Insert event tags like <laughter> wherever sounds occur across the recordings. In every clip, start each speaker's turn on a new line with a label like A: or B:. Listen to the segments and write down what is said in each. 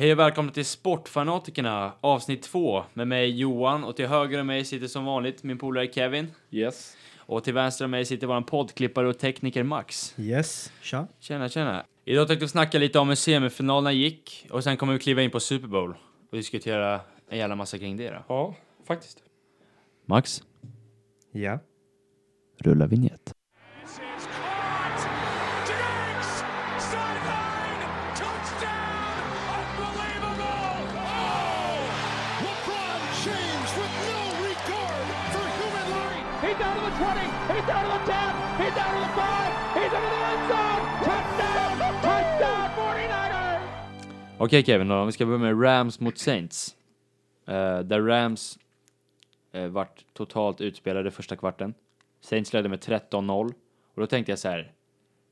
A: Hej och välkomna till Sportfanatikerna avsnitt 2 med mig Johan och till höger om mig sitter som vanligt min polare Kevin
B: Yes.
A: och till vänster om mig sitter våran poddklippare och tekniker Max.
C: Yes, tja.
A: Tjena, tjena. Idag tänkte vi snacka lite om hur semifinalerna gick och sen kommer vi kliva in på Super Bowl och diskutera en jävla massa kring det då.
B: Ja, faktiskt.
A: Max,
C: Ja.
A: rulla vignett. Okej Kevin, då, om vi ska börja med Rams mot Saints. Eh, där Rams uh, vart totalt utspelade första kvarten. Saints ledde med 13-0 och då tänkte jag så här,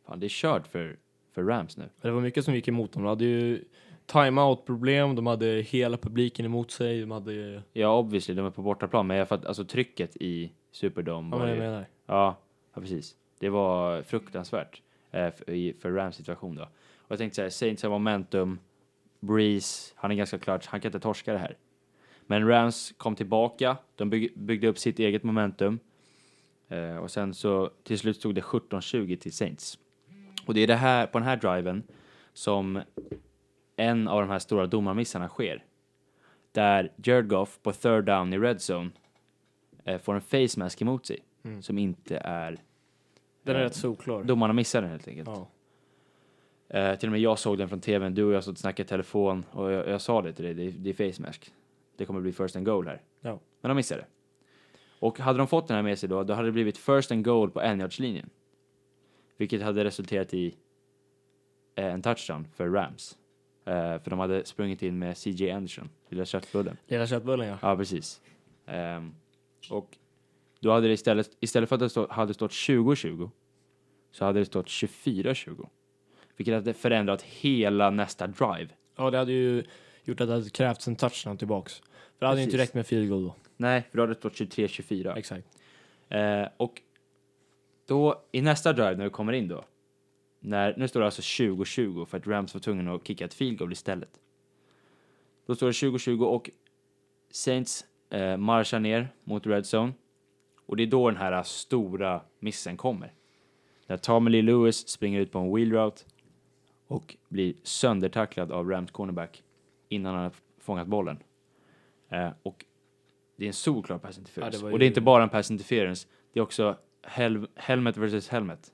A: fan det är kört för, för Rams nu.
B: Det var mycket som gick emot dem. De hade ju timeout-problem, de hade hela publiken emot sig, de hade.
A: Ja, obviously, de är på bortaplan, men jag fatt, alltså trycket i Superdome
B: Ja, men jag menar.
A: ja, ja, precis. Det var fruktansvärt eh, för, i- för Rams situation då. Och jag tänkte så här, Saints har momentum, Breeze, han är ganska klart, han kan inte torska det här. Men Rams kom tillbaka, de bygg, byggde upp sitt eget momentum. Eh, och sen så till slut stod det 17-20 till Saints. Och det är det här, på den här driven som en av de här stora domarmissarna sker. Där Jared Goff på third down i red zone eh, får en face mask emot sig
B: Mm.
A: som inte är...
B: Den är
A: eh,
B: rätt solklar.
A: Domarna missar den helt enkelt.
B: Ja.
A: Eh, till och med jag såg den från tvn, du och jag stod och snackade i telefon och jag, jag sa det till dig, det, det är face mask. Det kommer bli first and goal här.
B: Ja.
A: Men de missade. Och hade de fått den här med sig då, då hade det blivit first and goal på enjardslinjen. Vilket hade resulterat i eh, en touchdown för Rams. Eh, för de hade sprungit in med CJ Anderson, lilla köttbullen.
B: Lilla köttbullen ja.
A: Ja, precis. Ehm, och då hade det istället, istället för att det stå, hade stått 20-20 så hade det stått 24-20. Vilket hade förändrat hela nästa drive.
B: Ja, det hade ju gjort att det hade krävts en touchdown tillbaks. För det hade ju inte räckt med field goal då.
A: Nej, för då hade det stått 23-24.
B: Exakt.
A: Eh, och då i nästa drive när vi kommer in då, när, nu står det alltså 20-20 för att Rams var tvungna att kicka ett field goal istället. Då står det 20-20 och Saints eh, marschar ner mot Red Zone och det är då den här stora missen kommer. När Tommy Lee Lewis springer ut på en wheel route och blir söndertacklad av Rams cornerback innan han har fångat bollen. Eh, och det är en solklar pass interference.
B: Ja, det var
A: Och det är
B: ju-
A: inte bara en pass interference, det är också hel helmet versus helmet.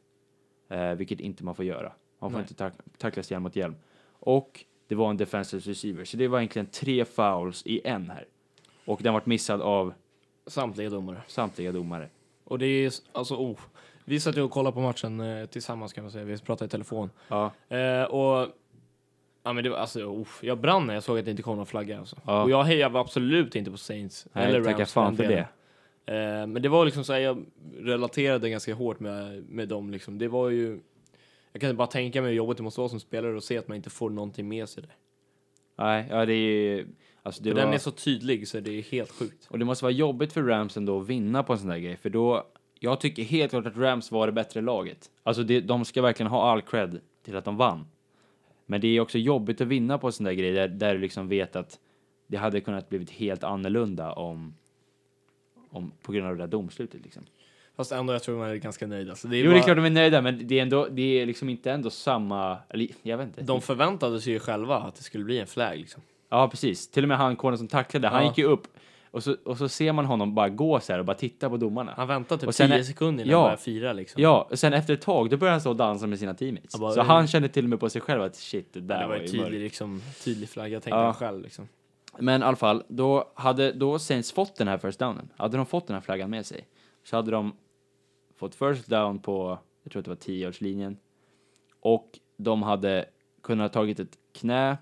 A: Eh, vilket inte man får göra. Man får
B: Nej.
A: inte tack tacklas hjälm mot hjälm. Och det var en defensive receiver, så det var egentligen tre fouls i en här. Och den vart missad av
B: Samtliga domare.
A: samtliga domare.
B: Och det är alltså, oh. Vi satt ju och kollade på matchen eh, tillsammans kan man säga. Vi pratade i telefon.
A: Ja,
B: Eh, och ja, men det var alltså, oh, jag brann när jag såg att det inte kom någon flagga. Alltså.
A: Ja.
B: Och jag hejade absolut inte på Saints
A: Nej,
B: eller
A: tacka
B: Rams
A: fan för
B: delen. Eh, men det var liksom så här, jag relaterade ganska hårt med, med dem liksom. Det var ju, jag kan bara tänka mig hur jobbigt det måste vara som spelare och se att man inte får någonting med sig där.
A: nej, ja det är ju... Alltså det
B: För
A: var,
B: den är så tydlig så det är helt sjukt.
A: Och det måste vara jobbigt för Rams ändå att vinna på en sån där grej, för då... Jag tycker helt klart att Rams var det bättre laget. Alltså det, de ska verkligen ha all cred till att de vann. Men det är också jobbigt att vinna på sån där grej där, där du liksom vet att det hade kunnat blivit helt annorlunda om... om på grund av det där domslutet liksom.
B: Fast ändå, jag tror man är ganska nöjd. Alltså, det är
A: Jo,
B: bara,
A: det är klart de är nöjda, men det är ändå, det är liksom inte ändå samma, eller jag vet inte.
B: De förväntade sig ju själva att det skulle bli en flag liksom.
A: Ja, precis. Till och med han konen som tacklade, han
B: Ja.
A: gick ju upp och så, och så ser man honom bara gå så här och bara titta på domarna.
B: Han väntade typ
A: Och sen
B: 10
A: är-
B: sekunder innan
A: Ja.
B: han började fira liksom.
A: Ja, och sen efter ett tag, då började han stå och dansa med sina teammates.
B: Bara,
A: så
B: eh.
A: han kände till och med på sig själv att shit, det där
B: det var
A: var
B: ju tydlig,
A: mörkt.
B: liksom, tydlig flagga, tänkte
A: Ja.
B: han själv liksom.
A: Men i alla fall, då hade då Saints fått den här first downen, hade de fått den här flaggan med sig, så hade de fått first down på, jag tror att det var 10-yardslinjen, och de hade kunnat tagit ett knä,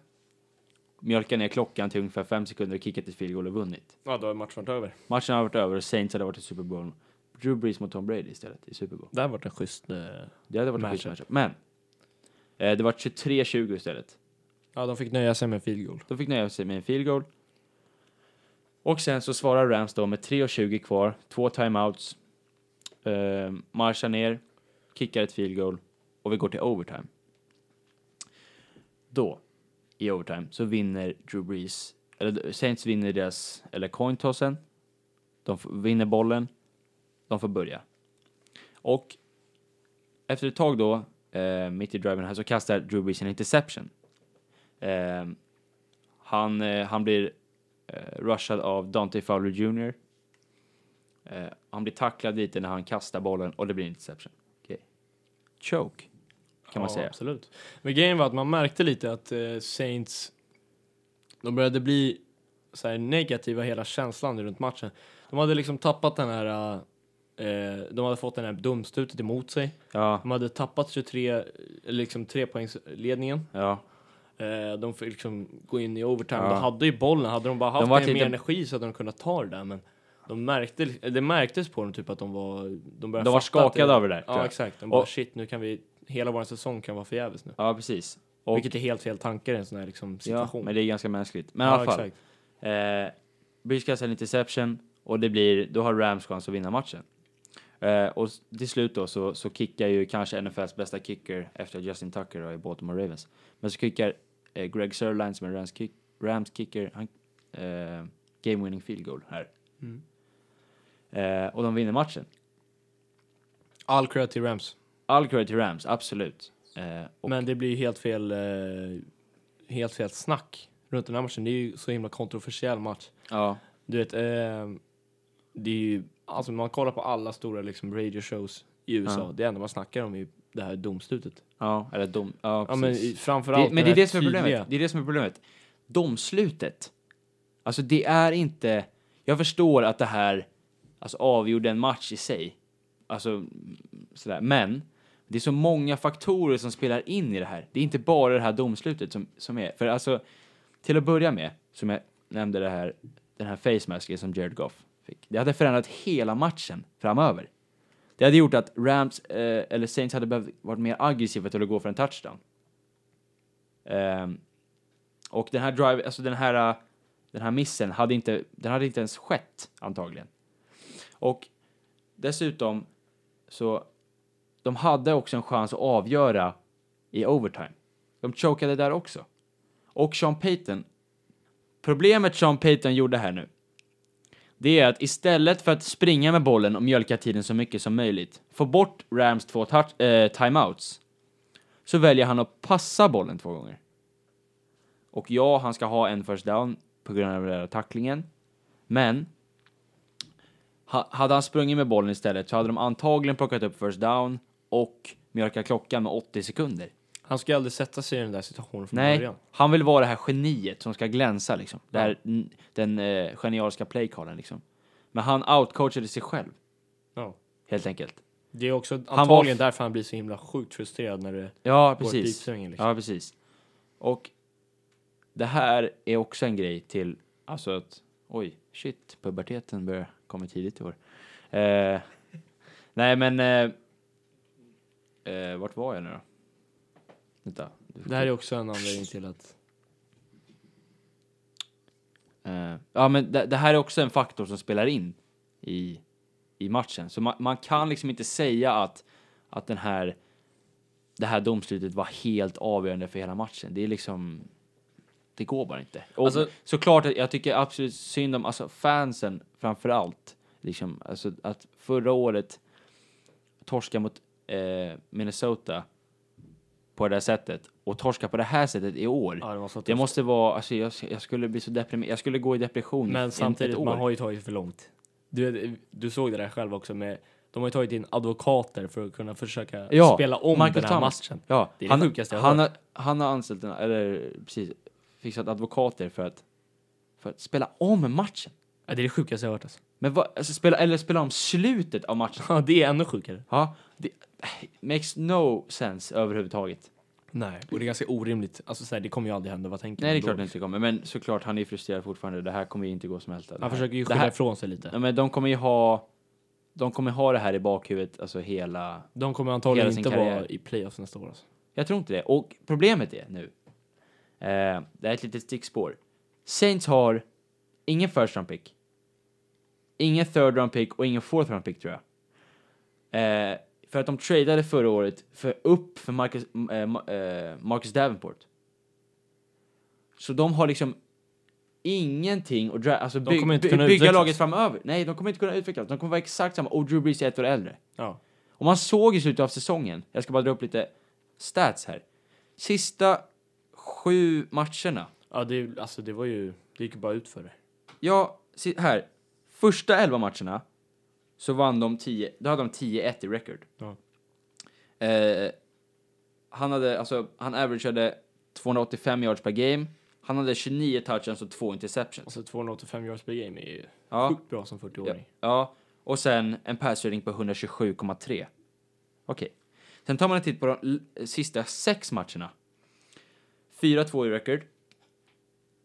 A: mjölka ner klockan till ungefär fem sekunder och kickat ett field goal och vunnit.
B: Ja, då är matchen varit över.
A: Matchen hade varit över och Saints hade varit i Super Bowl. Drew Brees mot Tom Brady istället i Super Bowl.
B: Det här varit en schysst... Eh...
A: Det hade varit en schysst matchup. Men, eh, det var 23-20 istället.
B: Ja, de fick nöja sig med field goal.
A: De fick nöja sig med en field goal. Och sen så svarar Rams då med 3.20 kvar, två timeouts, eh, marschar ner, kickar ett field goal och vi går till overtime. Då, i overtime så vinner Drew Brees, eller Saints vinner deras, eller Cointossen. De vinner bollen. De får börja. Och efter ett tag då, eh, mitt i driven här, så kastar Drew Brees en interception. Eh, han, eh, han blir eh, rushad av Dante Fowler Jr. Eh, han blir tacklad lite när han kastar bollen och det blir en interception. Okay. Choke, kan man
B: ja,
A: säga.
B: Absolut. Men grejen var att man märkte lite att eh, Saints, de började bli så här negativa hela känslan runt matchen. De hade liksom tappat den här, eh, de hade fått den här dumstutet emot sig.
A: Ja,
B: De hade tappat 23, eller liksom trepoängsledningen.
A: ja.
B: Eh, de fick liksom gå in i overtime.
A: Ja.
B: De hade ju bollen, hade de bara haft
A: var
B: mer
A: lite-
B: energi så hade de kunnat ta det där. Men de märkte, det märktes på dem typ att de var, de började
A: De var skakade av det där,
B: Ja exakt, de bara
A: Och-
B: shit nu kan vi, hela vår säsong kan vara förgäves nu.
A: Ja, precis. Och,
B: Vilket är helt fel tankar i en sån här liksom,
A: ja,
B: situation.
A: men det är ganska mänskligt. Men i
B: Ja,
A: alla fall.
B: exakt.
A: Eh, Breeze kastar en interception och det blir, då har Rams chans att vinna matchen. Eh, och till slut då så, så kickar ju kanske NFLs bästa kicker efter Justin Tucker då, i Baltimore Ravens. Men så kickar eh, Greg Sörline som är Rams, kick, Rams kicker, han, eh, game winning field goal här.
B: Mm.
A: Eh, och de vinner matchen.
B: All cred till Rams.
A: All credit till Rams, absolut. Eh,
B: Men det blir ju helt fel, eh, helt fel snack runt den här matchen. Det är ju så himla kontroversiell match.
A: ja,
B: Du vet, eh, det är ju, alltså man kollar på alla stora liksom radio shows i USA.
A: Ja.
B: Det enda man snackar om är det här domslutet.
A: ja, eller dom, ja,
B: Ja men i- framförallt
A: Det, men det är det som är problemet. Det är det som är problemet. Domslutet. Alltså det är inte... Jag förstår att det här alltså, avgjorde en match i sig. Alltså sådär. Men det är så många faktorer som spelar in i det här. Det är inte bara det här domslutet som, som är. För alltså, till att börja med, som jag nämnde det här, den här face masken som Jared Goff fick. Det hade förändrat hela matchen framöver. Det hade gjort att Rams, eh, eller Saints hade behövt varit mer aggressiva till att gå för en touchdown. Ehm, och den här drive, alltså den här, eh, den här missen hade inte, den hade inte ens skett antagligen. Och dessutom så, de hade också en chans att avgöra i overtime. De chokade där också. Och Sean Payton, problemet Sean Payton gjorde här nu, det är att istället för att springa med bollen och mjölka tiden så mycket som möjligt, få bort Rams två touch, eh, timeouts, så väljer han att passa bollen två gånger. Och ja, han ska ha en first down på grund av den där tacklingen. Men ha, hade han sprungit med bollen istället så hade de antagligen plockat upp first down och mjölkat klockan med 80 sekunder.
B: Han ska ju aldrig sätta sig i den där situationen från
A: Nej,
B: början.
A: han vill vara det här geniet som ska glänsa liksom. Det här, den eh, genialiska playcallen liksom. Men han outcoachade sig själv,
B: Ja.
A: helt enkelt.
B: Det är också
A: var
B: antagligen
A: f-
B: därför han blir så himla sjukt frustrerad när det
A: Ja,
B: går
A: precis.
B: pipsvängen liksom.
A: Ja, precis. Och det här är också en grej till, alltså att, oj, shit, puberteten börjar komma tidigt i år. Eh, nej, men, eh, eh, vart var jag nu då? Vänta.
B: Det här är också en anledning till att
A: Eh, ja, men det, det här är också en faktor som spelar in i, i matchen. Så man, man kan liksom inte säga att, att den här, det här domslutet var helt avgörande för hela matchen. Det är liksom, det går bara inte. Och
B: Alltså-
A: såklart, jag tycker absolut synd om alltså fansen framför allt. Liksom, alltså att förra året torska mot eh, Minnesota på det här sättet och torska på det här sättet i år.
B: ja, det så
A: Det måste vara, alltså jag, jag skulle bli så deprimerad, jag skulle gå i depression
B: Men
A: en-
B: samtidigt, man har ju tagit för långt. Du, du såg det där själv också med, de har ju tagit in advokater för att kunna försöka
A: Ja,
B: spela om
A: Michael
B: den här
A: Thomas.
B: matchen.
A: Ja,
B: Det är det
A: han,
B: sjukaste jag har
A: han, har, han har anställt, en, eller precis, fixat advokater för att, för att spela om matchen.
B: Ja, det är det sjukaste jag har hört alltså.
A: Men vad, alltså spela, eller spela om slutet av matchen.
B: Ja, det är ännu sjukare.
A: Ja, det makes no sense överhuvudtaget.
B: Nej, och det är ganska orimligt. Alltså så här, det kommer ju aldrig hända, vad tänker
A: Nej, det är klart det inte kommer, men såklart han är frustrerad fortfarande. Det här kommer ju inte gå som helst.
B: Han försöker ju skylla ifrån sig lite.
A: ja, men de kommer ju ha, de kommer ha det här i bakhuvudet, alltså hela,
B: De kommer antagligen
A: Hela sin
B: inte vara
A: karriär.
B: i playoffs nästa år alltså.
A: Jag tror inte det. Och problemet är nu, eh, det är ett litet stickspår. Saints har ingen first round pick, ingen third round pick och ingen fourth round pick tror jag. Eh, för att de tradade förra året för upp för Marcus, Ma- eh, Marcus Davenport. Så de har liksom ingenting att dra, alltså by, by, bygga
B: utvecklas.
A: laget framöver. Nej, de kommer inte kunna utvecklas. De kommer vara exakt samma. Och Drew Brees är ett år äldre.
B: Ja.
A: Och man såg i slutet av säsongen, jag ska bara dra upp lite stats här. Sista sju matcherna.
B: Ja, det, alltså det var ju, det gick ju bara ut för det.
A: Ja, här. Första elva matcherna så vann de 10, då hade de 10-1 i record.
B: Ja.
A: Eh, han hade, alltså, han averagade 285 yards per game. Han hade 29 touchdowns och två interceptions.
B: Alltså 285 yards per game är ju
A: Ja.
B: sjukt bra som 40-åring.
A: Ja, och sen en pass rating på 127,3. Okej. Sen tar man en titt på de sista sex matcherna. 4-2 i record.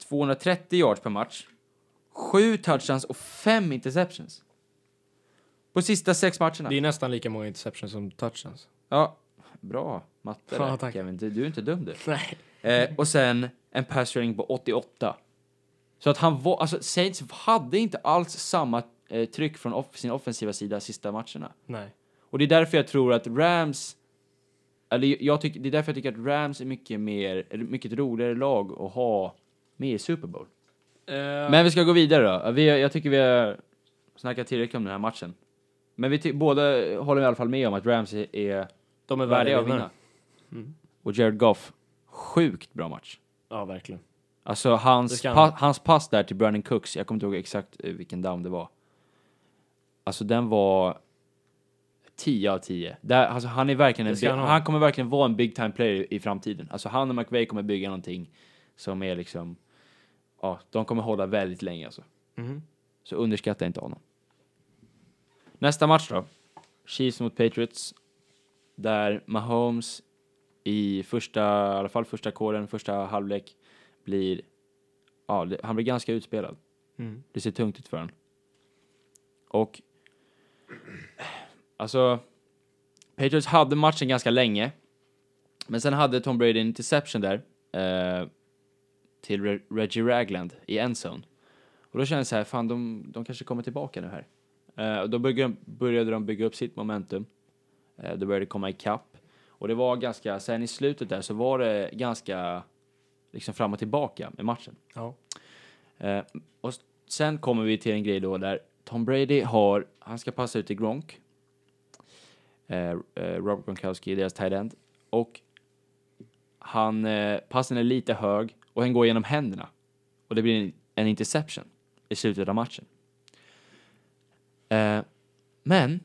A: 230 yards per match. 7 touchdowns och 5 interceptions. På sista sex matcherna.
B: Det är nästan lika många interceptions som touchdowns.
A: Ja, bra matte
B: Ja, tack.
A: Kevin. Du, du är inte dum du. <laughs>
B: Nej.
A: Eh, och sen en pass rating på 88. Så att han var, alltså Saints hade inte alls samma eh, tryck från off sin offensiva sida sista matcherna.
B: Nej.
A: Och det är därför jag tror att Rams, eller jag tycker, det är därför jag tycker att Rams är mycket mer, eller mycket roligare lag att ha med i Super Bowl. Men vi ska gå vidare då. Vi, jag tycker vi har snackat tillräckligt om den här matchen. Men vi båda håller i alla fall med om att Rams är,
B: de är
A: värdiga att vinna.
B: Mm.
A: Och Jared Goff, sjukt bra match.
B: Ja, verkligen.
A: Alltså hans,
B: han
A: pa,
B: ha.
A: hans pass där till Brandon Cooks, jag kommer inte ihåg exakt eh, vilken down det var. Alltså den var 10 av 10. Där, alltså han är verkligen en,
B: han
A: han,
B: ha.
A: kommer verkligen vara en big time player i framtiden. Alltså han och McVay kommer bygga någonting som är liksom, ja, de kommer hålla väldigt länge alltså.
B: Mhm.
A: Så underskatta inte honom. Nästa match då. Chiefs mot Patriots. Där Mahomes i första, i alla fall första kåren, första halvlek blir, ja, det- han blir ganska utspelad.
B: Mm.
A: Det ser tungt ut för honom. Och, alltså, Patriots hade matchen ganska länge. Men sen hade Tom Brady en interception där, eh, till Re- Reggie Ragland i endzone. Och då kände jag så här, fan de, de kanske kommer tillbaka nu här. Eh, då började, började de bygga upp sitt momentum. Eh, då började det komma ikapp. Och det var ganska, sen i slutet där så var det ganska liksom fram och tillbaka med matchen.
B: Ja.
A: Eh, och sen kommer vi till en grej då där Tom Brady har, han ska passa ut till Gronk. Eh, eh, Robert Gronkowski, deras tight end. Och han, eh, passen är lite hög och den går genom händerna. Och det blir en, en interception i slutet av matchen. Eh, men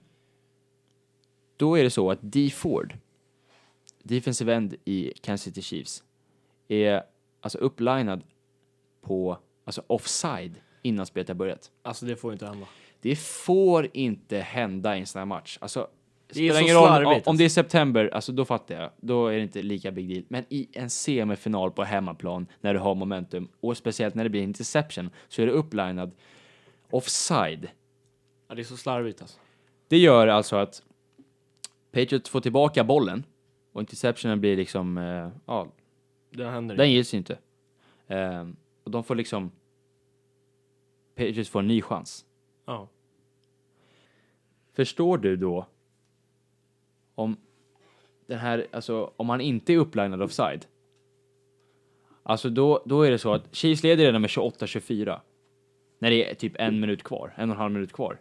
A: då är det så att Dee Ford, defensive end i Kansas City Chiefs, är alltså upplinad på alltså offside innan spelet har börjat.
B: Alltså det får inte hända.
A: Det får inte hända i en sån här match. Alltså,
B: Det är så
A: ingen roll om,
B: slarvigt,
A: om det är september, alltså då fattar jag. Då är det inte lika big deal. Men i en semifinal på hemmaplan när du har momentum och speciellt när det blir interception så är det upplinad offside.
B: Ja, det är så slarvigt alltså.
A: Det gör alltså att Patriots får tillbaka bollen och interceptionen blir liksom, eh, ja,
B: Det händer
A: den
B: inte.
A: gills ju inte. Ehm, och de får liksom, Patriots får en ny chans.
B: Ja.
A: Förstår du då om den här, alltså om han inte är upplinad offside? Alltså då, då är det så att Chiefs leder redan med 28-24. När det är typ en minut kvar, en och en halv minut kvar.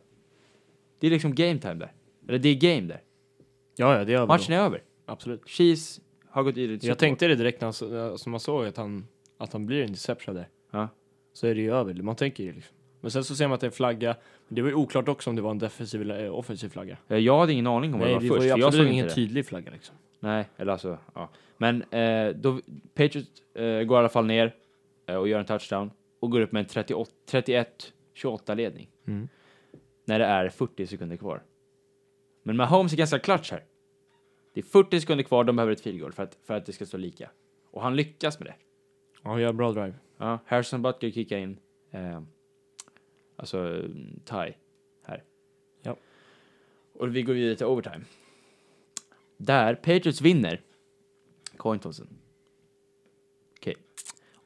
A: Det är liksom game time där. Eller det är game där.
B: Ja, ja, det är över
A: Matchen
B: då.
A: är över.
B: Absolut.
A: Chiefs har gått till
B: Jag tänkte det direkt när han, som man såg att han, att han blir interception där.
A: Ja.
B: Så är det ju över. Man tänker ju liksom. Men sen så ser man att det är en flagga. Det var ju oklart också om det var en defensiv eller eh, offensiv flagga.
A: Eh, Jag hade ingen aning om vad
B: Nej,
A: det var
B: det
A: först.
B: var ju
A: för jag
B: absolut ingen
A: det.
B: tydlig flagga liksom.
A: Nej, eller alltså, ja. Men eh, då, Patriots eh, går i alla fall ner eh, och gör en touchdown och går upp med en 38 31-28 ledning.
B: Mm.
A: När det är 40 sekunder kvar. Men Mahomes är ganska clutch här. Det är 40 sekunder kvar, de behöver ett field goal för att, för att det ska stå lika. Och han lyckas med det.
B: Ja, gör bra drive.
A: Ja, Harrison Butker kickar in, eh, alltså tie här.
B: Ja.
A: Och vi går vidare till overtime. Där Patriots vinner coin tossen. Okej.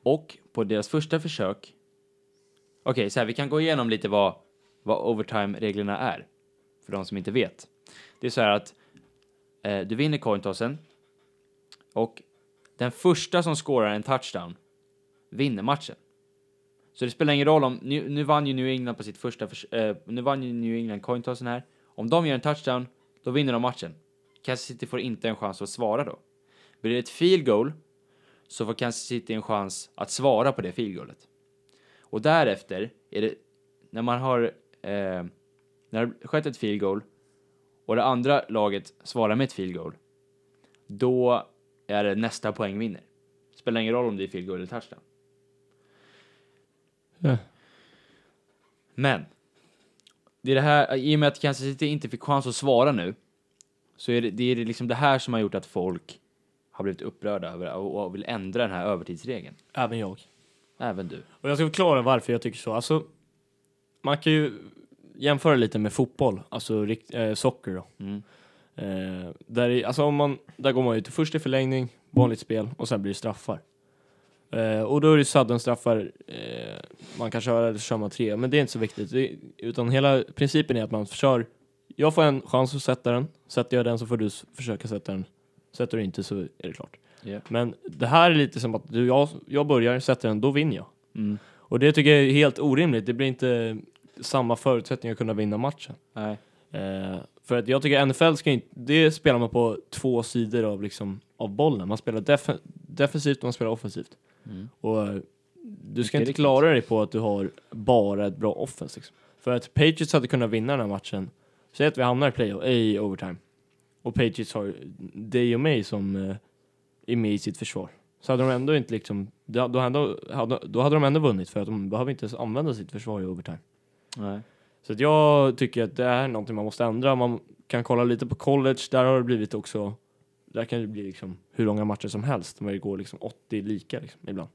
A: Och på deras första försök. Okej, så här, vi kan gå igenom lite vad, vad overtime-reglerna är. För de som inte vet. Det är så här att eh, du vinner cointossen. Och den första som scorar en touchdown vinner matchen. Så det spelar ingen roll om, nu, nu vann ju New England på sitt första, förs- eh, nu vann ju New England cointossen här. Om de gör en touchdown, då vinner de matchen. Kansas City får inte en chans att svara då. Blir det ett field goal, så får Kansas City en chans att svara på det field goalet. Och därefter är det, när man har, eh, när det skett ett field goal och det andra laget svarar med ett field goal, då är det nästa poäng vinner. Spelar ingen roll om det är field goal eller touchdown.
B: Ja.
A: Men, det är det här, i och med att Kansas City inte fick chans att svara nu, så är det, det är liksom det här som har gjort att folk har blivit upprörda över och vill ändra den här övertidsregeln.
B: Även jag.
A: Även du.
B: Och jag ska förklara varför jag tycker så. Alltså, man kan ju jämföra lite med fotboll, alltså eh, socker då.
A: Mm.
B: Eh, där, i, alltså om man, där går man ju till först i förlängning, vanligt spel och sen blir det straffar. Eh, och då är det sudden straffar, eh, man kan köra eller så kör man tre, men det är inte så viktigt. Det, utan hela principen är att man kör, jag får en chans att sätta den, sätter jag den så får du försöka sätta den. Sätter du inte så är det klart.
A: Ja.
B: Men det här är lite som att du, jag, jag börjar, sätter den, då vinner jag.
A: Mm.
B: Och det tycker jag är helt orimligt. Det blir inte samma förutsättningar att kunna vinna matchen.
A: Nej.
B: Eh, för att jag tycker NFL ska inte, det spelar man på två sidor av, liksom, av bollen. Man spelar def defensivt och man spelar offensivt.
A: Mm.
B: Och eh, du ska inte klara dig på att du har bara ett bra offense. Liksom. För att Patriots hade kunnat vinna den här matchen. Säg att vi hamnar i play i overtime. Och Patriots har dig och mig som eh, är med i sitt försvar. Så hade de ändå inte liksom, då, hade, då hade de ändå vunnit för att de behöver inte ens använda sitt försvar i overtime.
A: Nej.
B: Så att jag tycker att det är någonting man måste ändra. Man kan kolla lite på college, där har det blivit också, där kan det bli liksom hur långa matcher som helst, men det går liksom 80 lika liksom, ibland.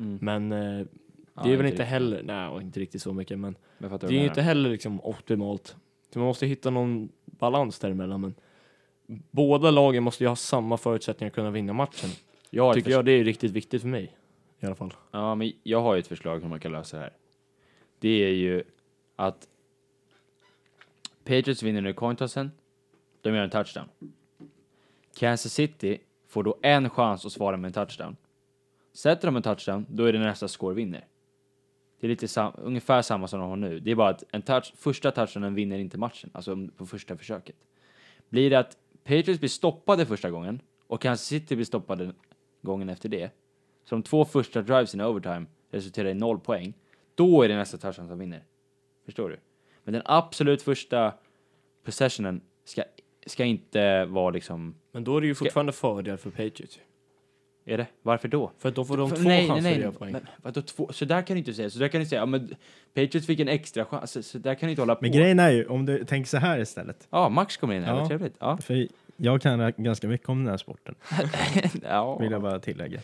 A: Mm.
B: Men eh, det
A: Ja,
B: är väl inte
A: riktigt.
B: heller, nej inte riktigt så mycket, men
A: Men
B: det är ju inte heller liksom optimalt. Så man måste hitta någon balans däremellan, men båda lagen måste ju ha samma förutsättningar att kunna vinna matchen.
A: jag
B: Tycker jag det är riktigt viktigt för mig, i alla fall.
A: Ja, men jag har ju ett förslag hur man kan lösa det här. Det är ju att Patriots vinner nu cointossen, de gör en touchdown. Kansas City får då en chans att svara med en touchdown. Sätter de en touchdown, då är det nästa score vinner. Det är lite sam- ungefär samma som de har nu. Det är bara att en touch, första touchdownen vinner inte matchen, alltså på första försöket. Blir det att Patriots blir stoppade första gången och Kansas City blir stoppade gången efter det, så de två första drivesen i overtime resulterar i noll poäng, då är det nästa touchdown som vinner. Förstår du? Men den absolut första possessionen ska, ska inte vara liksom,
B: Men då är det ju fortfarande fördel för Patriots.
A: är det? Varför då?
B: För att då får de
A: För-
B: två
A: nej,
B: chanser
A: nej,
B: att
A: nej,
B: göra poäng.
A: Men vadå två? Så där kan du inte säga. Så där kan du säga, ja men Patriots fick en extra chans. Så, så där kan du inte hålla på.
C: Men grejen är ju, om du tänker så här istället.
A: Ja, Max kommer in här,
C: Ja.
A: vad trevligt. Ja.
C: För jag kan ganska mycket om den här sporten, <laughs>
A: ja.
C: vill jag bara tillägga.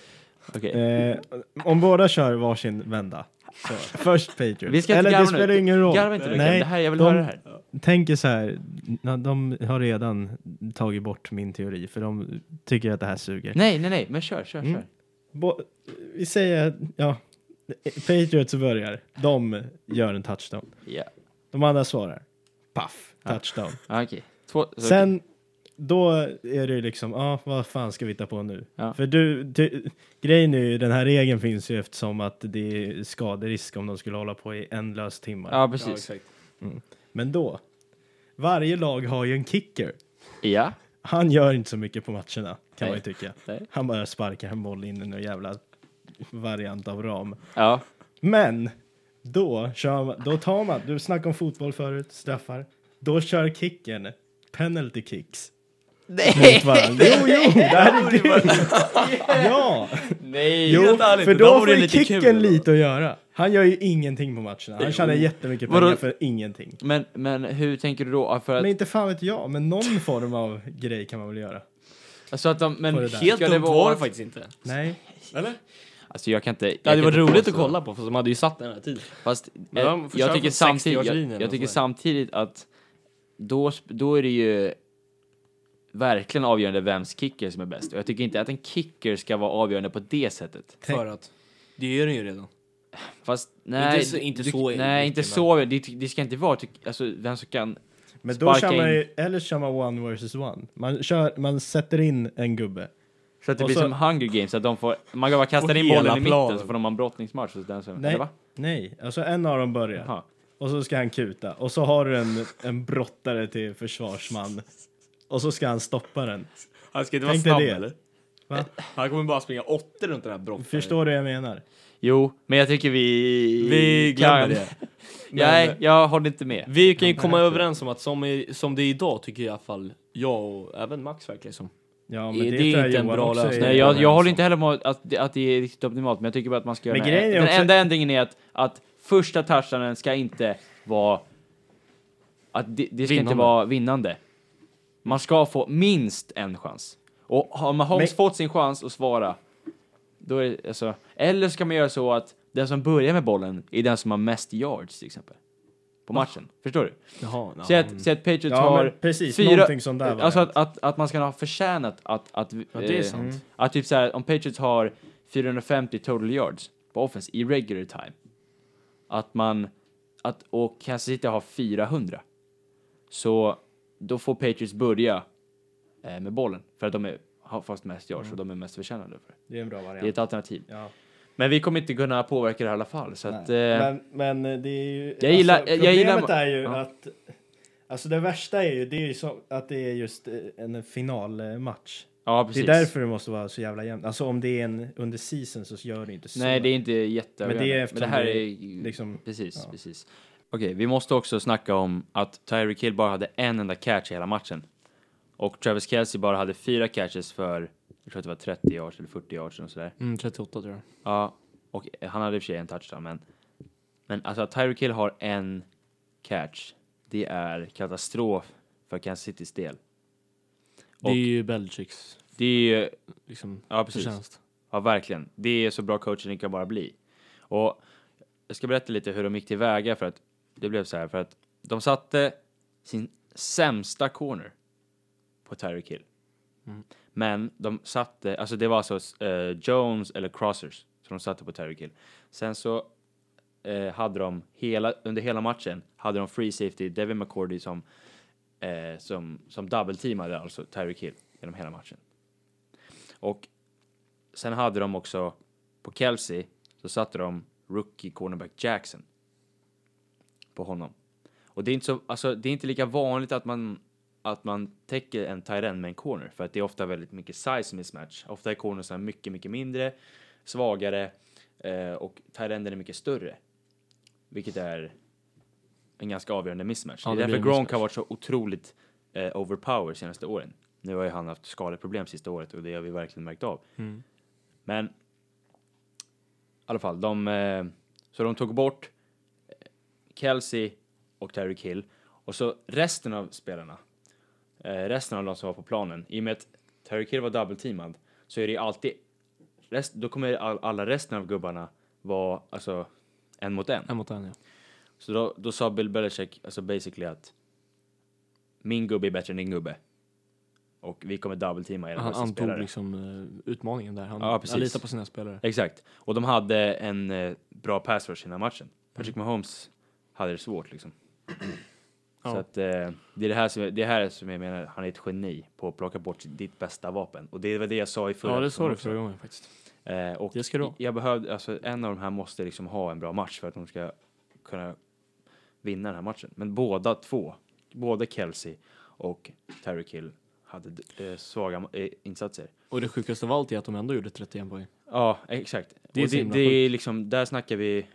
A: Okej.
C: Eh, om båda kör varsin vända. Så, <laughs> först Patriots.
A: Vi ska inte
C: Eller det
A: garva nu.
C: spelar ingen roll.
A: Garva inte Lukas,
C: Nej,
A: det här, jag vill
C: de-
A: höra det här.
C: tänker så här, de har redan tagit bort min teori för de tycker att det här suger.
A: Nej, nej, nej, men kör, kör,
C: Mm.
A: kör.
C: Bo- vi säger, ja, Patriots börjar, de gör en touchdown.
A: Ja,
C: De andra svarar, paff, touchdown.
A: ah, okej. Två,
C: Sen, då är det liksom, ja, vad fan ska vi hitta på nu?
A: Ja.
C: För du, du, grejen är ju, den här regeln finns ju eftersom att det är skaderisk om de skulle hålla på i ändlös timmar.
A: Ja, precis.
C: Men då, varje lag har ju en kicker.
A: Ja.
C: Han gör inte så mycket på matcherna, kan man ju
A: Nej.
C: tycka.
A: Nej.
C: Han bara sparkar en boll in i någon jävla variant av ram.
A: Ja.
C: Men då, kör man, då tar man, du snackade om fotboll förut, straffar. Då kör kicken penalty kicks. Nej! Jo, jo, <laughs> det här är grymt! Ja!
A: Nej!
C: Jo,
B: helt ärligt,
C: för då får ju
B: lite
C: kicken
B: kul.
C: lite att göra. Han gör ju ingenting på matcherna. Han tjänar jättemycket pengar
A: Vadå?
C: för ingenting.
A: Men, men hur tänker du då? För att,
C: Men inte fan vet jag, men någon form av grej kan man väl göra?
A: alltså att de, men
C: det där.
B: Helt
A: ska det
B: dumt var det faktiskt inte.
C: Nej.
B: Eller?
A: Alltså jag kan inte... jag
B: Det hade
A: kan
B: varit
A: inte
B: roligt att
A: påstå-
B: kolla på, för de hade ju satt den här tiden.
A: Fast
B: Men
A: eh,
B: de får
A: jag
B: köra
A: tycker samtidigt,
B: 60-årslinjen
A: jag,
B: och
A: jag tycker
B: sådär.
A: samtidigt att då, sp- då är det ju verkligen avgörande vems kicker som är bäst. Och jag tycker inte att en kicker ska vara avgörande på det sättet.
B: För att, det är den ju redan.
A: Fast nej,
B: så- inte
A: du,
B: så
A: nej,
B: mycket,
A: inte
B: men-
A: så. Det, det ska inte vara, tyck, alltså vem som kan...
C: Men då kör man ju, eller kör man one versus one. Man, kör, man sätter in en gubbe.
A: Så att det
C: Och
A: blir
C: så-
A: som Hunger Games, att de får, man bara kastar in bollen i mitten så får de ha en brottningsmatch hos den som,
C: Nej.
A: eller va?
C: Nej, alltså en av dem börjar.
A: Jaha.
C: Och så ska han kuta. Och så har du en, en brottare till försvarsman. <laughs> Och så ska han stoppa den.
B: Han ska inte
C: Tänk dig det. Va?
B: Han kommer bara springa åtta runt den här brottaren.
C: Förstår du vad jag menar?
A: Jo, men jag tycker vi...
B: Vi glömmer det. <laughs>
A: Nej, jag håller inte med.
B: Vi kan ju komma överens om att som, i, som det är idag tycker jag i alla fall jag och även Max verkar som.
C: Ja,
B: Det är inte en bra lösning.
A: Nej, jag, jag håller inte heller med att, det- att det är riktigt optimalt, men jag tycker bara att man ska göra
C: Men
A: den, den
C: också-
A: enda ändringen är att, att första touchdownen ska inte vara att det, det ska inte
B: Vinnande.
A: vara vinnande. Man ska få minst en chans. Och har Mahomes
C: Men-
A: fått sin chans att svara, då är det alltså, eller ska man göra så att den som börjar med bollen är den som har mest yards till exempel. På matchen. Förstår du?
B: Jaha,
A: Säg att, säg att Patriots
C: Ja,
A: har
C: precis.
A: fyra-
C: sånt där
A: Alltså att, att, att man ska ha förtjänat att... att
B: Ja, det är
A: eh,
B: sant.
A: Att typ såhär, om Patriots har 450 total yards på offense i regular time. Att man... Att, och Kansas City har 400. Så då får Patriots börja eh, med bollen. För att de är, har fast mest yards och de är mest förtjänade för det.
C: Det är en bra
A: Det är
C: variant.
A: ett alternativ.
C: Ja.
A: Men vi kommer inte kunna påverka det i alla fall. Så att... Eh,
C: Men, men det är ju...
A: Jag gillar-
C: alltså,
A: jag gillar-
C: Problemet är ju
A: Ja.
C: att... Alltså det värsta är ju, det är ju så, att det är just eh, en finalmatch.
A: ja,
C: Det
A: precis.
C: är därför det måste vara så jävla jämnt. Alltså om det är en under season så gör det inte så.
A: Nej, det är inte jätteavgörande.
C: Men det är
A: Men det
C: eftersom
A: här
C: det
A: är
C: är
A: ju-
C: liksom-
A: Precis,
C: ja.
A: precis. Okej, vi måste också snacka om att Tyreek Hill bara hade en enda catch i hela matchen. Och Travis Kelce bara hade fyra catches för, jag tror att det var 30 yards eller 40 yards och sådär.
B: Mm, 38 tror jag.
A: Ja, och han hade i och för sig en touchdown, men, men alltså att Tyreek Hill har en catch, det är katastrof för Kansas Citys del.
B: Det är ju Belichicks
A: Det är ju,
B: liksom,
A: ja precis.
B: förtjänst.
A: Ja, verkligen. Det är så bra coaching det kan bara bli. Och jag ska berätta lite hur de gick tillväga för att det blev så här för att de satte sin sämsta corner på Tyreek Hill.
B: Mm.
A: Men de satte, alltså det var alltså eh, Jones eller Crossers som de satte på Tyreek Hill. Sen så eh, hade de hela, under hela matchen hade de free safety Devin McCourty som, eh, som, som double-teamade alltså Tyreek Hill genom hela matchen. Och sen hade de också på Kelsey så satte de rookie cornerback Jackson på honom. Och det är inte så, alltså det är inte lika vanligt att man att man täcker en tight end med en corner för att det är ofta väldigt mycket size mismatch. Ofta är cornersarna mycket, mycket mindre, svagare eh, och tight enden är mycket större. Vilket är en ganska avgörande mismatch.
B: Ja,
A: det
B: det
A: är därför Gronk har varit så otroligt eh, overpower senaste åren. Nu har ju han haft skadeproblem sista året och det har vi verkligen märkt av.
B: Mm.
A: Men i alla fall, de, eh, så de tog bort Kelsey och Tyreek Hill och så resten av spelarna, eh, resten av de som var på planen, i och med att Tyreek Hill var double-teamad så är det alltid, rest, då kommer all, alla resten av gubbarna vara alltså en mot en.
B: En mot en ja.
A: Så då, då sa Bill Belichick alltså basically att min gubbe är bättre än din gubbe. Och vi kommer double-teama era
B: Han antog
A: spelare.
B: liksom eh, utmaningen där. Han,
A: Ja,
B: han litar på sina spelare.
A: Exakt. Och de hade en eh, bra pass rush i den här matchen. Patrick Mahomes hade det svårt liksom.
B: Ja.
A: Så att eh, det är det här, som, det här som jag menar, han är ett geni på att plocka bort ditt bästa vapen. Och det var det jag sa i förra
B: Ja, det sa du förra gången faktiskt.
A: Eh, och
B: Det ska du ha.
A: jag behövde, alltså en av de här måste liksom ha en bra match för att de ska kunna vinna den här matchen. Men båda två, både Kelsey och Tyreek Hill hade eh, svaga eh, insatser.
B: Och det sjukaste av allt är att de ändå gjorde 31 poäng.
A: Ja, exakt.
B: Det är
A: och det, det är liksom, där snackar vi,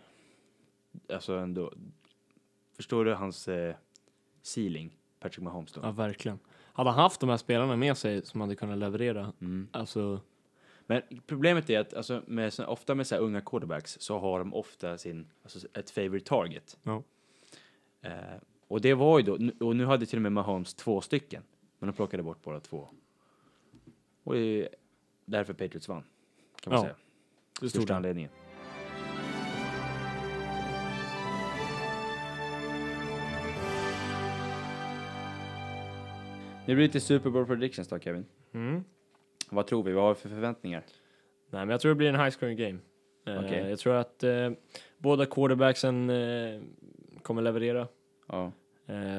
A: alltså ändå, förstår du hans eh, ceiling, Patrick Mahomes då?
B: Ja, verkligen. Hade han haft de här spelarna med sig som hade kunnat leverera,
A: Mm.
B: alltså,
A: Men problemet är att alltså, med, ofta med så här unga quarterbacks så har de ofta sin, alltså, ett favorite target.
B: Ja.
A: Eh, och det var ju då, och nu hade till och med Mahomes två stycken, men de plockade bort båda två. Och det är därför Patriots vann, kan man
B: Ja,
A: säga.
B: det
A: Största anledningen. Nu blir det lite Super Bowl predictions då Kevin.
B: Mm.
A: Vad tror vi? Vad har vi för förväntningar?
B: Nej, men jag tror det blir en high scoring game. Eh,
A: Okej.
B: Jag tror att eh, båda quarterbacksen eh, kommer leverera.
A: Ja.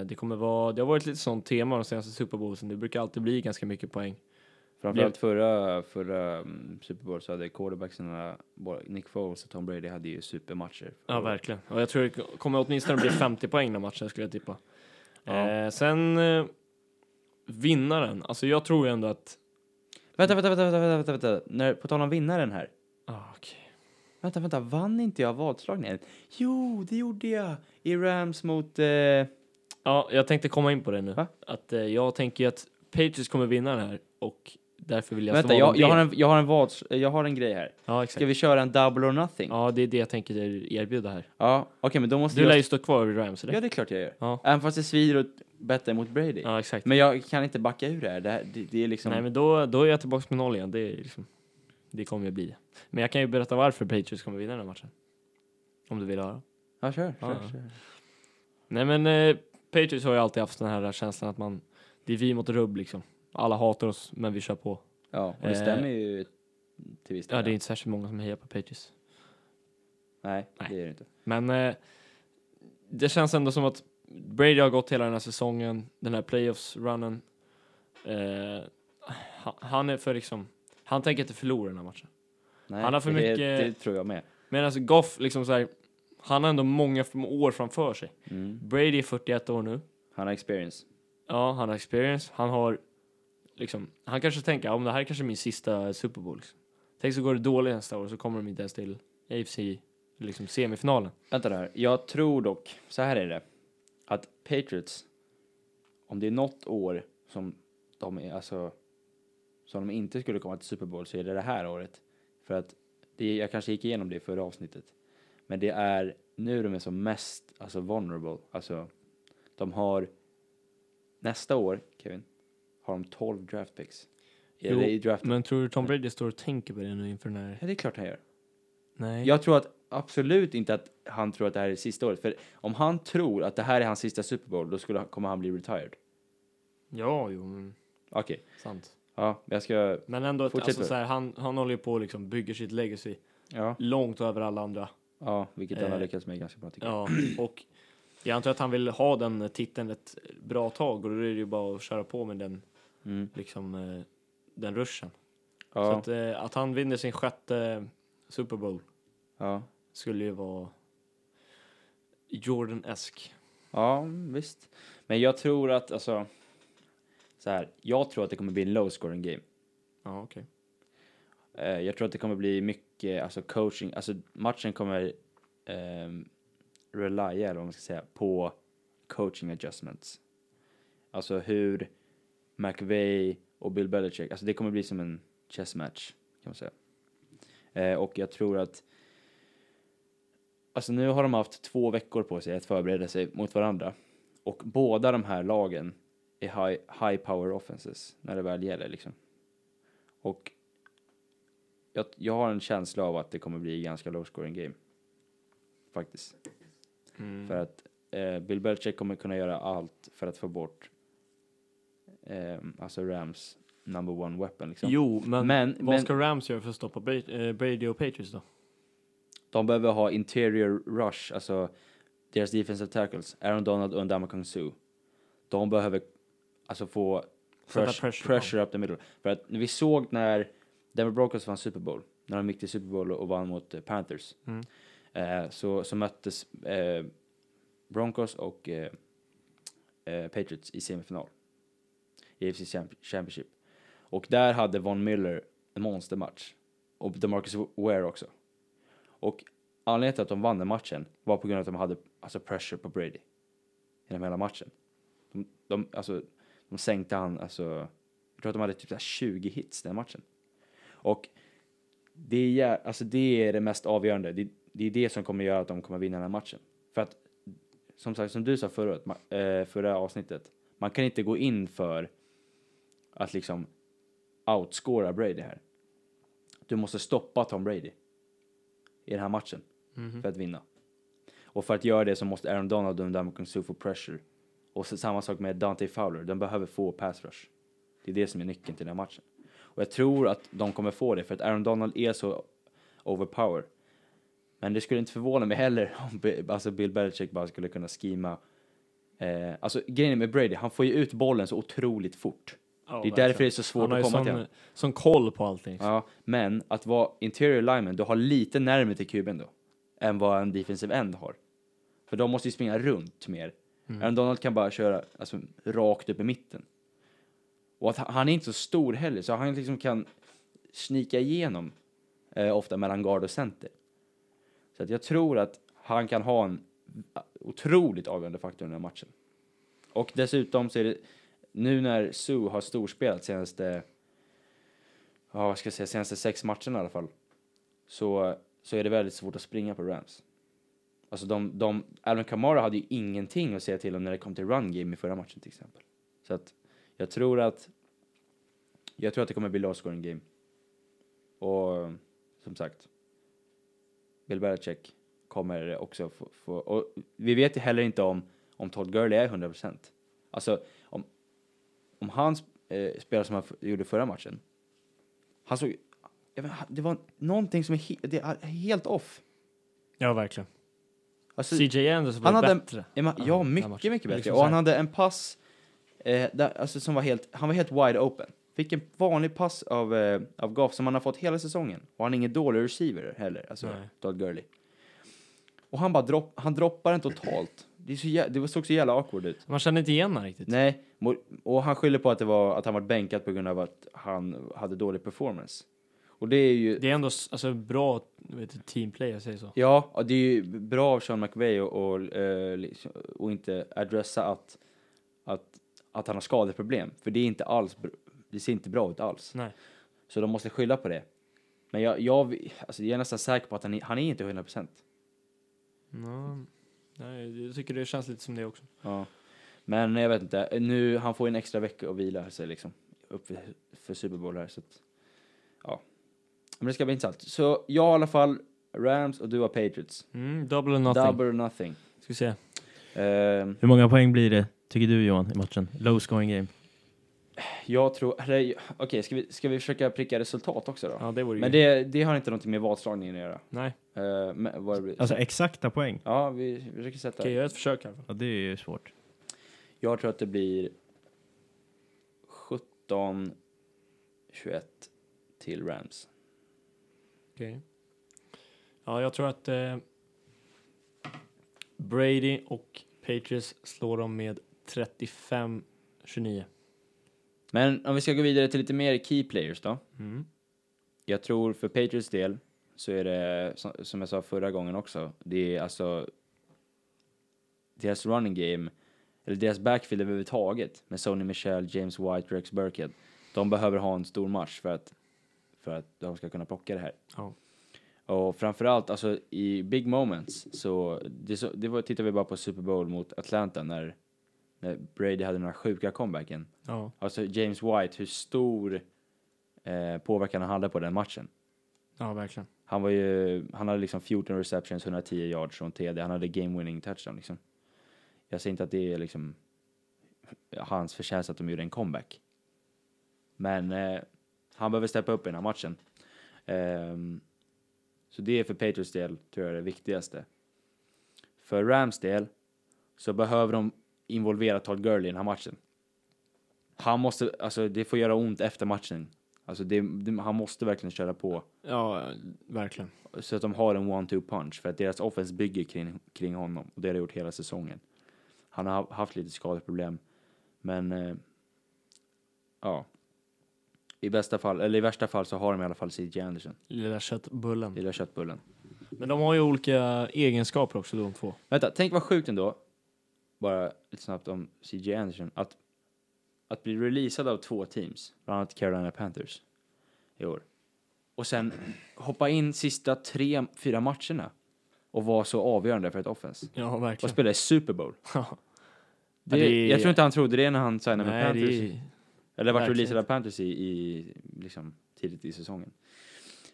B: Det kommer vara, det har varit lite sånt tema de senaste Super Bowlsen. Det brukar alltid bli ganska mycket poäng.
A: Framförallt förra, förra um, Super Bowl så hade quarterbacksarna, både Nick Foles och Tom Brady hade ju supermatcher.
B: Ja, verkligen. Och jag tror det kommer åtminstone bli 50 poäng den matchen skulle jag tippa.
A: Ja.
B: Sen vinnaren, alltså jag tror ju ändå att...
A: Vänta, vänta, vänta, vänta, vänta, vänta. När, på tal om vinnaren här.
B: Ah, okej.
A: Vänta, vänta, vann inte jag vadslagningen? Jo, det gjorde jag! I Rams mot... Eh,
B: Ja, jag tänkte komma in på det nu.
A: Va?
B: Att eh, jag tänker ju att Patriots kommer vinna den här och därför vill jag
A: vänta, jag, jag, har en, jag, har en vads, jag har en grej här.
B: Ja, exakt.
A: Ska vi köra en double or nothing? Ja,
B: Ja, det är det jag tänker erbjuda här.
A: okej, men då måste
B: Du lär ju stå kvar i Rams, eller?
A: Ja, det är klart jag gör.
B: Ja.
A: Även fast det svider att betta mot Brady.
B: Ja, exakt.
A: Men jag kan inte backa ur det här. Det, här, det, det är liksom...
B: Nej, men då, då är jag tillbaka med noll igen. Det, är liksom, det kommer ju bli. Men jag kan ju berätta varför Patriots kommer vinna den här matchen. Om du vill höra.
A: Ja, kör,
B: Ja,
A: kör,
B: ja.
A: kör.
B: Nej, men eh, Patriots har ju alltid haft den här känslan att man, det är vi mot rubb liksom. Alla hatar oss, men vi kör på.
A: Ja, och det
B: Eh,
A: stämmer ju till viss del.
B: Ja, det är inte särskilt många som hejar på Patriots.
A: Nej,
B: Nej.
A: det är det inte.
B: Men eh, det känns ändå som att Brady har gått hela den här säsongen, den här playoffs-runnen. Eh, han, är för liksom, han tänker inte förlora den här matchen.
A: Nej,
B: Han har för
A: det,
B: mycket-
A: Det tror jag med.
B: Medan alltså Goff, liksom så här, han har ändå många år framför sig.
A: Mm.
B: Brady är 41 år nu.
A: Han har experience.
B: Ja, han har experience. Han har liksom, han kanske tänker, om det här är kanske min sista Super Bowl. Liksom. Tänk så går det dåligt nästa år så kommer de inte ens till AFC, liksom semifinalen.
A: Vänta där. Jag tror dock, så här är det. Att Patriots, om det är något år som de är, alltså, som de inte skulle komma till Super Bowl så är det det här året. För att, det, jag kanske gick igenom det i förra avsnittet. Men det är nu de är som mest, alltså vulnerable. Alltså, de har, nästa år, Kevin, har de 12 draft picks.
B: Jo,
A: Eller i draften.
B: Men tror du Tom Brady står och tänker på det nu inför den här?
A: Ja, det är klart han gör.
B: Nej.
A: Jag tror att absolut inte att han tror att det här är sista året. För om han tror att det här är hans sista Super Bowl, då skulle, kommer han bli retired.
B: Ja, jo, men
A: Okej,
B: sant.
A: ja, jag ska,
B: Men ändå, att,
A: Fortsätt
B: alltså, så här, han, han håller ju på och liksom bygger sitt legacy
A: ja,
B: långt över alla andra.
A: ja, vilket han har
B: Eh,
A: lyckats med ganska bra tycker jag.
B: Ja, <clears throat> och jag antar att han vill ha den titeln ett bra tag och då är det ju bara att köra på med den,
A: Mm.
B: liksom, eh, den ruschen. Så
A: Ja,
B: att, eh, att han vinner sin sjätte Super Bowl
A: ja,
B: skulle ju vara Jordan-esk.
A: ja, visst. Men jag tror att, alltså, så här, jag tror att det kommer bli en low scoring game.
B: Ja, okej.
A: Eh, jag tror att det kommer bli mycket, alltså coaching, alltså matchen kommer um, relya, eller vad man ska säga, på coaching adjustments. Alltså hur McVay och Bill Belichick, alltså det kommer bli som en chess match, kan man säga. Eh, och jag tror att, alltså nu har de haft två veckor på sig att förbereda sig mot varandra. Och båda de här lagen är high, high power offenses när det väl gäller liksom. Och jag, jag har en känsla av att det kommer bli ganska low scoring game. Faktiskt.
B: Mm.
A: För att eh, Bill Belichick kommer kunna göra allt för att få bort eh, alltså Rams number one weapon liksom.
B: Jo, men,
A: Men-
B: vad
A: men-
B: ska Rams göra för att stoppa Brady, eh, Brady och Patriots då?
A: De behöver ha interior rush, alltså deras defensive tackles, Aaron Donald och Ndamukong Suh. De behöver alltså få
B: Sätta
A: pressure,
B: pressure
A: up the middle. För att vi såg när Denver Broncos vann Super Bowl, när de gick till Super Bowl och vann mot eh, Panthers,
B: Mm.
A: eh, så, så möttes eh, Broncos och eh, eh, Patriots i semifinal. I AFC Championship. Och där hade Von Miller en monstermatch. Och DeMarcus Ware också. Och anledningen till att de vann den matchen var på grund av att de hade alltså pressure på Brady. Genom hela matchen. De, de, alltså, de sänkte han, alltså, jag tror att de hade typ 20 hits den matchen. Och det är, alltså det är det mest avgörande. Det, det är det som kommer göra att de kommer vinna den här matchen. För att, som sagt, som du sa förra, eh, förra avsnittet, man kan inte gå in för att liksom outscora Brady här. Du måste stoppa Tom Brady i den här matchen
B: Mhm.
A: för att vinna. Och för att göra det så måste Aaron Donald och Ndamukong Suh få pressure. Och så, samma sak med Dante Fowler, de behöver få pass rush. Det är det som är nyckeln till den här matchen. Och jag tror att de kommer få det för att Aaron Donald är så overpower. Men det skulle inte förvåna mig heller <laughs> om Bi- alltså Bill Belichick bara skulle kunna skima. Eh, alltså grejen med Brady, han får ju ut bollen så otroligt fort.
B: Ja,
A: det är därför det är så svårt
B: Han
A: att komma till
B: sån,
A: honom.
B: sån koll på allting.
A: Ja, men att vara interior lineman, du har lite närmare till kuben då. Än vad en defensive end har. För de måste ju springa runt mer.
B: Mm.
A: Aaron Donald kan bara köra alltså, rakt upp i mitten. Och att han- han är inte så stor heller, så han liksom kan snika igenom eh, ofta mellan guard och center. Så att jag tror att han kan ha en otroligt avgörande faktor i den här matchen. Och dessutom så är det, nu när Sue har storspelat senaste, ja vad ska jag säga, senaste sex matcherna i alla fall, så, så är det väldigt svårt att springa på Rams. Alltså de, de, Alvin Kamara hade ju ingenting att säga till om när det kom till run game i förra matchen till exempel. Så att jag tror att, jag tror att det kommer bli low scoring game. Och som sagt, Bill Belichick kommer också få, få och vi vet ju heller inte om, om Todd Gurley är 100%. Alltså om, han eh, spelar som han gjorde förra matchen, han såg, vet, det var någonting som är, he, det är helt off.
B: Ja, verkligen.
A: Alltså,
B: CJ Anderson
A: han
B: var
A: hade-
B: bättre.
A: Ja, men,
B: Ja,
A: ja mycket, mycket bättre.
B: Liksom
A: och han hade en pass eh, där, alltså, som var helt, han var helt wide open. Fick en vanlig pass av, eh, av Goff som han har fått hela säsongen. Och han är ingen dålig receiver heller, alltså
B: Nej.
A: Todd Gurley. Och han bara dropp, han droppar den totalt. Det, är så jä- det såg så jävla awkward ut.
B: Man kände inte igen honom riktigt.
A: Nej, och han skyller på att det var att han var bänkad på grund av att han hade dålig performance. Och det är ju,
B: Det är ändå alltså, bra vet teamplay, jag säger så.
A: Ja, och det är ju bra av Sean McVay och, och, eh, och inte adressa att, att, att han har skadeproblem. För det är inte alls, det ser inte bra ut alls.
B: Nej.
A: Så de måste skylla på det. Men jag, jag, alltså jag är nästan säker på att han, han är inte 100%.
B: Ja, nej, jag tycker det känns lite som det också.
A: Ja. Men jag vet inte, nu, han får en extra vecka att vila sig liksom. Upp för, Super Bowl här så att, ja. Men det ska bli intressant. Så jag i alla fall Rams och du har Patriots.
B: Mm, double or nothing.
A: Double or nothing.
B: Ska vi se.
A: Ehm,
C: Hur många poäng blir det, tycker du Johan, i matchen? Low scoring game.
A: Jag tror, eller okej, ska, vi, ska vi försöka pricka resultat också då?
B: Ja, det vore
A: Men
B: ju...
A: det, det har inte någonting med vadslagningen att göra.
B: Nej,
A: Uh, men vad det blir.
C: Alltså exakta poäng.
A: ja, vi, vi försöker sätta.
B: okej, jag gör ett försök i alla fall.
C: Ja, det är ju svårt.
A: Jag tror att det blir 17-21 till Rams.
B: Okej. Ja, jag tror att eh, Brady och Patriots slår dem med 35-29.
A: Men om vi ska gå vidare till lite mer key players då.
B: Mm.
A: Jag tror för Patriots del så är det, som- jag sa förra gången också, det är alltså deras running game, eller deras backfield överhuvudtaget, med Sony Michel, James White, Rex Burkhead. De behöver ha en stor match för att, för att de ska kunna plocka det här.
B: Ja.
A: Och framförallt alltså i big moments så, det, så, det var, tittar vi bara på Super Bowl mot Atlanta när, när Brady hade den här sjuka comebacken.
B: Ja.
A: Alltså James White, hur stor eh, påverkan han hade på den matchen.
B: ja, verkligen.
A: Han var ju, han hade liksom 14 receptions, 110 yards från TD, han hade game winning touchdown liksom. Jag säger inte att det är liksom hans förtjänst att de gjorde en comeback. Men eh, han behöver steppa upp i den här matchen. Ehm, så det är för Patriots del, tror jag, det viktigaste. För Rams del så behöver de involvera Todd Gurley i den här matchen. Han måste, alltså det får göra ont efter matchen. Alltså det, det, han måste verkligen köra på
B: Ja, verkligen.
A: så att de har en one-two punch för att deras offense bygger kring, kring honom och det har det gjort hela säsongen. Han har ha- haft lite skadeproblem, men eh, ja. I bästa fall, eller i värsta fall så har de i alla fall CJ Anderson,
B: Lilla köttbullen.
A: lilla köttbullen.
B: Men de har ju olika egenskaper också, de två.
A: Vänta, tänk vad sjukt ändå, bara lite snabbt om CJ Anderson, att, att bli releasad av två teams, bland annat Carolina Panthers i år, och sen hoppa in sista tre, fyra matcherna och vara så avgörande för ett offense.
B: Ja,
A: och
B: verkligen.
A: spela i Super Bowl. <laughs>
B: Ja,
A: Det,
B: det är-
A: Jag tror inte han trodde det när han signade med
B: Nej, det
A: Panthers.
B: är...
A: Eller vart releasad av Panthers i, i liksom, tidigt i säsongen.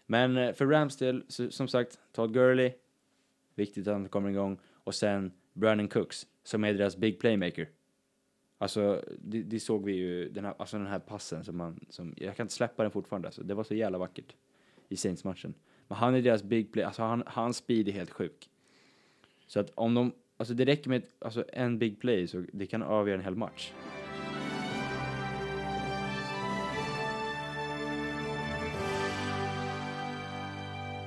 A: Men eh, för Rams del, som sagt, Todd Gurley, viktigt att han kommer igång. Och sen Brandon Cooks, som är deras big playmaker. Alltså, det, det, såg vi ju, den här, alltså den här passen som man, som, jag kan inte släppa den fortfarande alltså. Det var så jävla vackert i Saints-matchen. Men han är deras big play, alltså han, hans speed är helt sjuk. Så att om de, alltså det räcker med alltså en big play så det kan avgöra en hel match.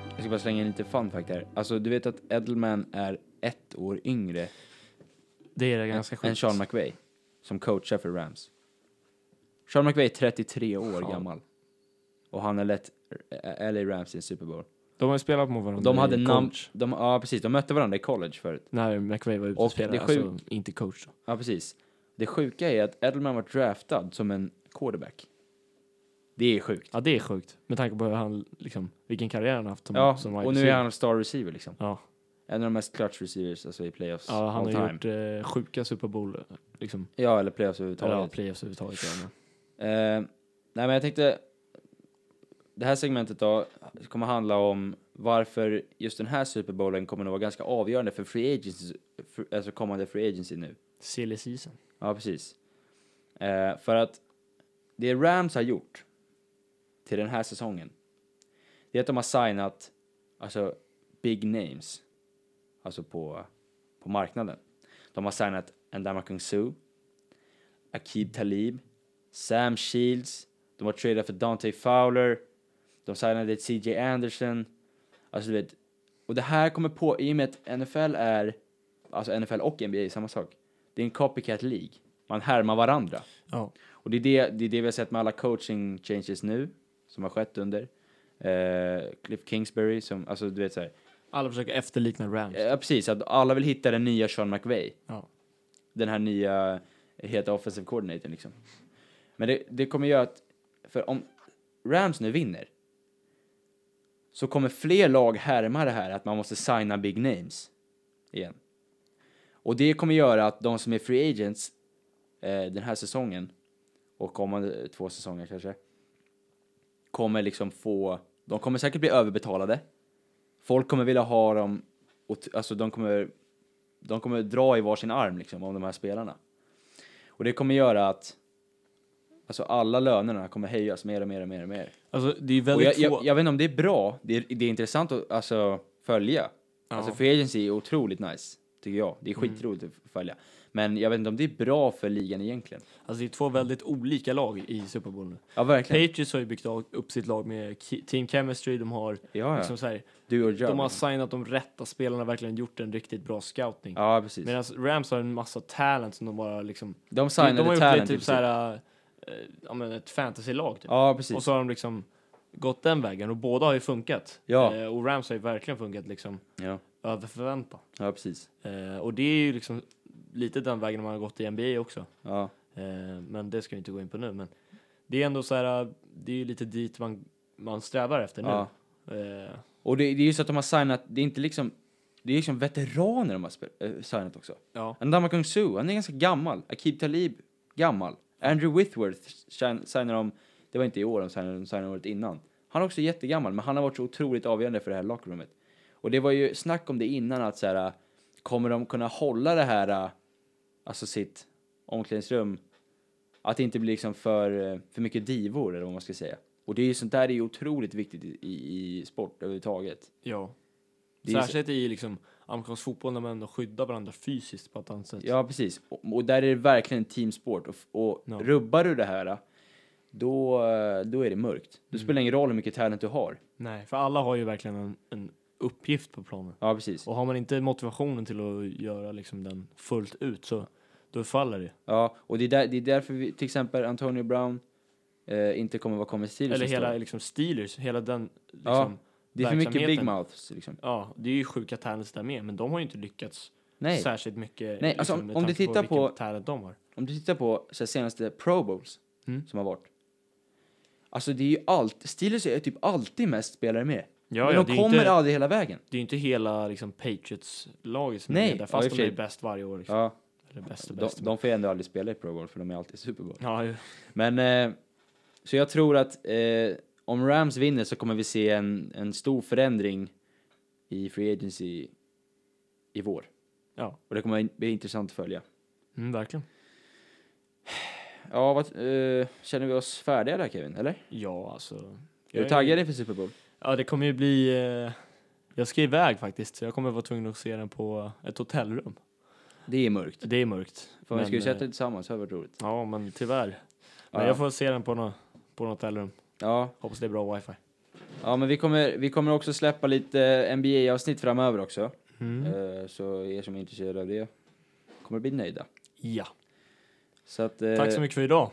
A: Jag ska bara slänga in lite fun fact här. Alltså du vet att Edelman är ett år yngre
B: det är det ganska sjukt.
A: Sean McVay som coachar för Rams. Sean McVay är 33 år
B: Ja.
A: gammal. Och han har lett LA Rams i en Super Bowl.
B: De har ju spelat mot varandra
A: De hade
B: i coach.
A: De, ja, precis. De mötte varandra i college förut.
B: När McVay var ute
A: Och
B: och spelade, alltså inte coach då.
A: Ja, precis. Det sjuka är att Edelman var draftad som en quarterback. Det är sjukt.
B: Ja, det är sjukt. Med tanke på hur han, liksom, vilken karriär han har haft som,
A: Ja,
B: som
A: och nu är han star receiver liksom.
B: Ja,
A: En av de mest clutch receivers alltså i playoffs
B: ja han
A: all
B: har
A: time.
B: gjort eh, sjuka Super Bowl, liksom.
A: Ja, eller playoffs
B: Eller ja,
A: överhuvudtaget.
B: playoffs överhuvudtaget. Ja, men.
A: Eh, nej, men jag tänkte... Det här segmentet då kommer handla om varför just den här Super Bowlen kommer att vara ganska avgörande för free agency, för, alltså kommande free agency nu.
B: Silly season.
A: Ja, precis. Eh, för att det Rams har gjort till den här säsongen, det är att de har signat alltså big names, alltså på, på marknaden. De har signat Ndamukong Suh, Akib Talib, Sam Shields, de har tradat för Dante Fowler, de signade CJ Anderson, alltså du vet, och det här kommer på, i och med att NFL är, alltså NFL och NBA är samma sak, det är en copycat League. Man härmar varandra.
B: Ja.
A: Och det är det, det är det vi har sett med alla coaching changes nu, som har skett under. Eh, Cliff Kingsbury, som, alltså du vet såhär,
B: Alla försöker efterlikna Rams.
A: ja precis, att alla vill hitta den nya Sean McVay.
B: Ja.
A: Den här nya heta offensive coordinatorn liksom. Men det, det kommer göra att, för om Rams nu vinner, så kommer fler lag härma det här att man måste signa big names igen. Och det kommer göra att de som är free agents eh, den här säsongen och kommande två säsonger kanske kommer liksom få, de kommer säkert bli överbetalade. Folk kommer vilja ha dem, och alltså de kommer, de kommer dra i varsin arm liksom om de här spelarna. Och det kommer göra att alltså alla lönerna kommer höjas mer och mer och mer och mer.
B: Alltså, det är väldigt
A: jag, jag, jag vet inte om det är bra, det är, det är intressant att alltså, följa. Alltså free agency är otroligt nice, tycker jag. Det är
B: Mm.
A: skitroligt att följa. Men jag vet inte om det är bra för ligan egentligen.
B: Alltså, det är två väldigt olika lag i Super Bowl nu.
A: Ja, verkligen.
B: Patriots har ju byggt upp sitt lag med team chemistry, de har
A: Ja, ja.
B: liksom så här,
A: Du och jag.
B: de har signat de rätta spelarna, verkligen gjort en riktigt bra scouting.
A: Ja, precis.
B: Medan Rams har en massa talent som de bara liksom...
A: de
B: De,
A: signade
B: de har gjort
A: talent i
B: typ så här, eh, ja men ett fantasy-lag typ.
A: Ja, precis.
B: Och så har de liksom gått den vägen och båda har ju funkat.
A: Ja.
B: Eh, och Rams har ju verkligen funkat liksom
A: Ja,
B: över förväntan.
A: ja precis.
B: Eh, och det är ju liksom lite den vägen man har gått i NBA också.
A: Ja,
B: Eh, men det ska vi inte gå in på nu. Men det är ändå så här, det är ju lite dit man, man strävar efter nu.
A: ja.
B: Eh,
A: Och det, det är ju så att de har signat, det är inte liksom, det är liksom veteraner de har äh, signat också.
B: ja.
A: Ndamukong Kung Su, han är ganska gammal. Akib Talib, gammal. Andrew Whitworth sign- signar de, det var inte i år de signade, de signade året innan. Han är också jättegammal, men han har varit så otroligt avgörande för det här lockroomet. Och det var ju snack om det innan att så här, kommer de kunna hålla det här, äh, alltså sitt omklädningsrum, att det inte blir liksom för, äh, för mycket divor eller vad man ska säga. Och det är ju sånt där är ju otroligt viktigt i, i, i sport överhuvudtaget.
B: ja.
A: Det är ju så-
B: Särskilt i liksom amerikansk fotboll när man ändå skyddar varandra fysiskt på ett annat sätt.
A: Ja, precis. Och, och där är det verkligen en teamsport. Och, och
B: Ja.
A: rubbar du det här, då, då är det mörkt. Då
B: Mm.
A: spelar det ingen roll hur mycket talent du har.
B: Nej, för alla har ju verkligen en, en uppgift på planen.
A: Ja, precis.
B: Och har man inte motivationen till att göra liksom den fullt ut så då faller det.
A: Ja, och det är, där, det är därför vi, till exempel Antonio Brown eh, inte kommer vara kommit till
B: Eller hela liksom Steelers, hela den liksom,
A: Ja, Det är för mycket big mouths liksom.
B: Ja, det är ju sjuka talents där med, men de har ju inte lyckats
A: Nej,
B: särskilt mycket.
A: Nej, alltså,
B: liksom, med
A: om du
B: tanke
A: tittar på-
B: talent de har.
A: om du tittar på så här, senaste Pro Bowls
B: Mm.
A: som har varit. Alltså det är ju allt, Steelers är typ alltid mest spelare med.
B: Ja,
A: men
B: ja,
A: de kommer
B: inte,
A: aldrig hela vägen.
B: det är ju inte hela liksom, Patriots-laget som
A: Nej,
B: är där, fast de är bäst varje år. Liksom.
A: Ja,
B: Eller bäst och
A: de,
B: bäst.
A: de får ju ändå aldrig spela i Pro Bowl för de är alltid Super Bowl.
B: Ja, ju.
A: Men, eh, så jag tror att eh, om Rams vinner så kommer vi se en, en stor förändring i Free Agency i vår.
B: ja.
A: Och det kommer bli intressant att följa.
B: Mm, verkligen.
A: Ja, vad, eh, känner vi oss färdiga där Kevin, eller?
B: Ja, alltså.
A: Är du taggad inför Super Bowl?
B: Ja, det kommer ju bli... Eh, jag ska iväg faktiskt, så jag kommer vara tvungen att se den på ett hotellrum.
A: Det är mörkt.
B: Det är mörkt.
A: För vi ska ju sätta
B: eh,
A: det tillsammans, det har varit roligt.
B: Ja, men tyvärr. Men
A: Ja.
B: jag får se den på något på något hotellrum.
A: Ja,
B: Hoppas det är bra wifi.
A: Ja, men vi kommer, vi kommer också släppa lite NBA-avsnitt framöver också.
B: Mm.
A: Eh, Så er som är intresserade av det kommer bli nöjda.
B: Ja.
A: Så att, eh,
B: Tack så mycket för idag.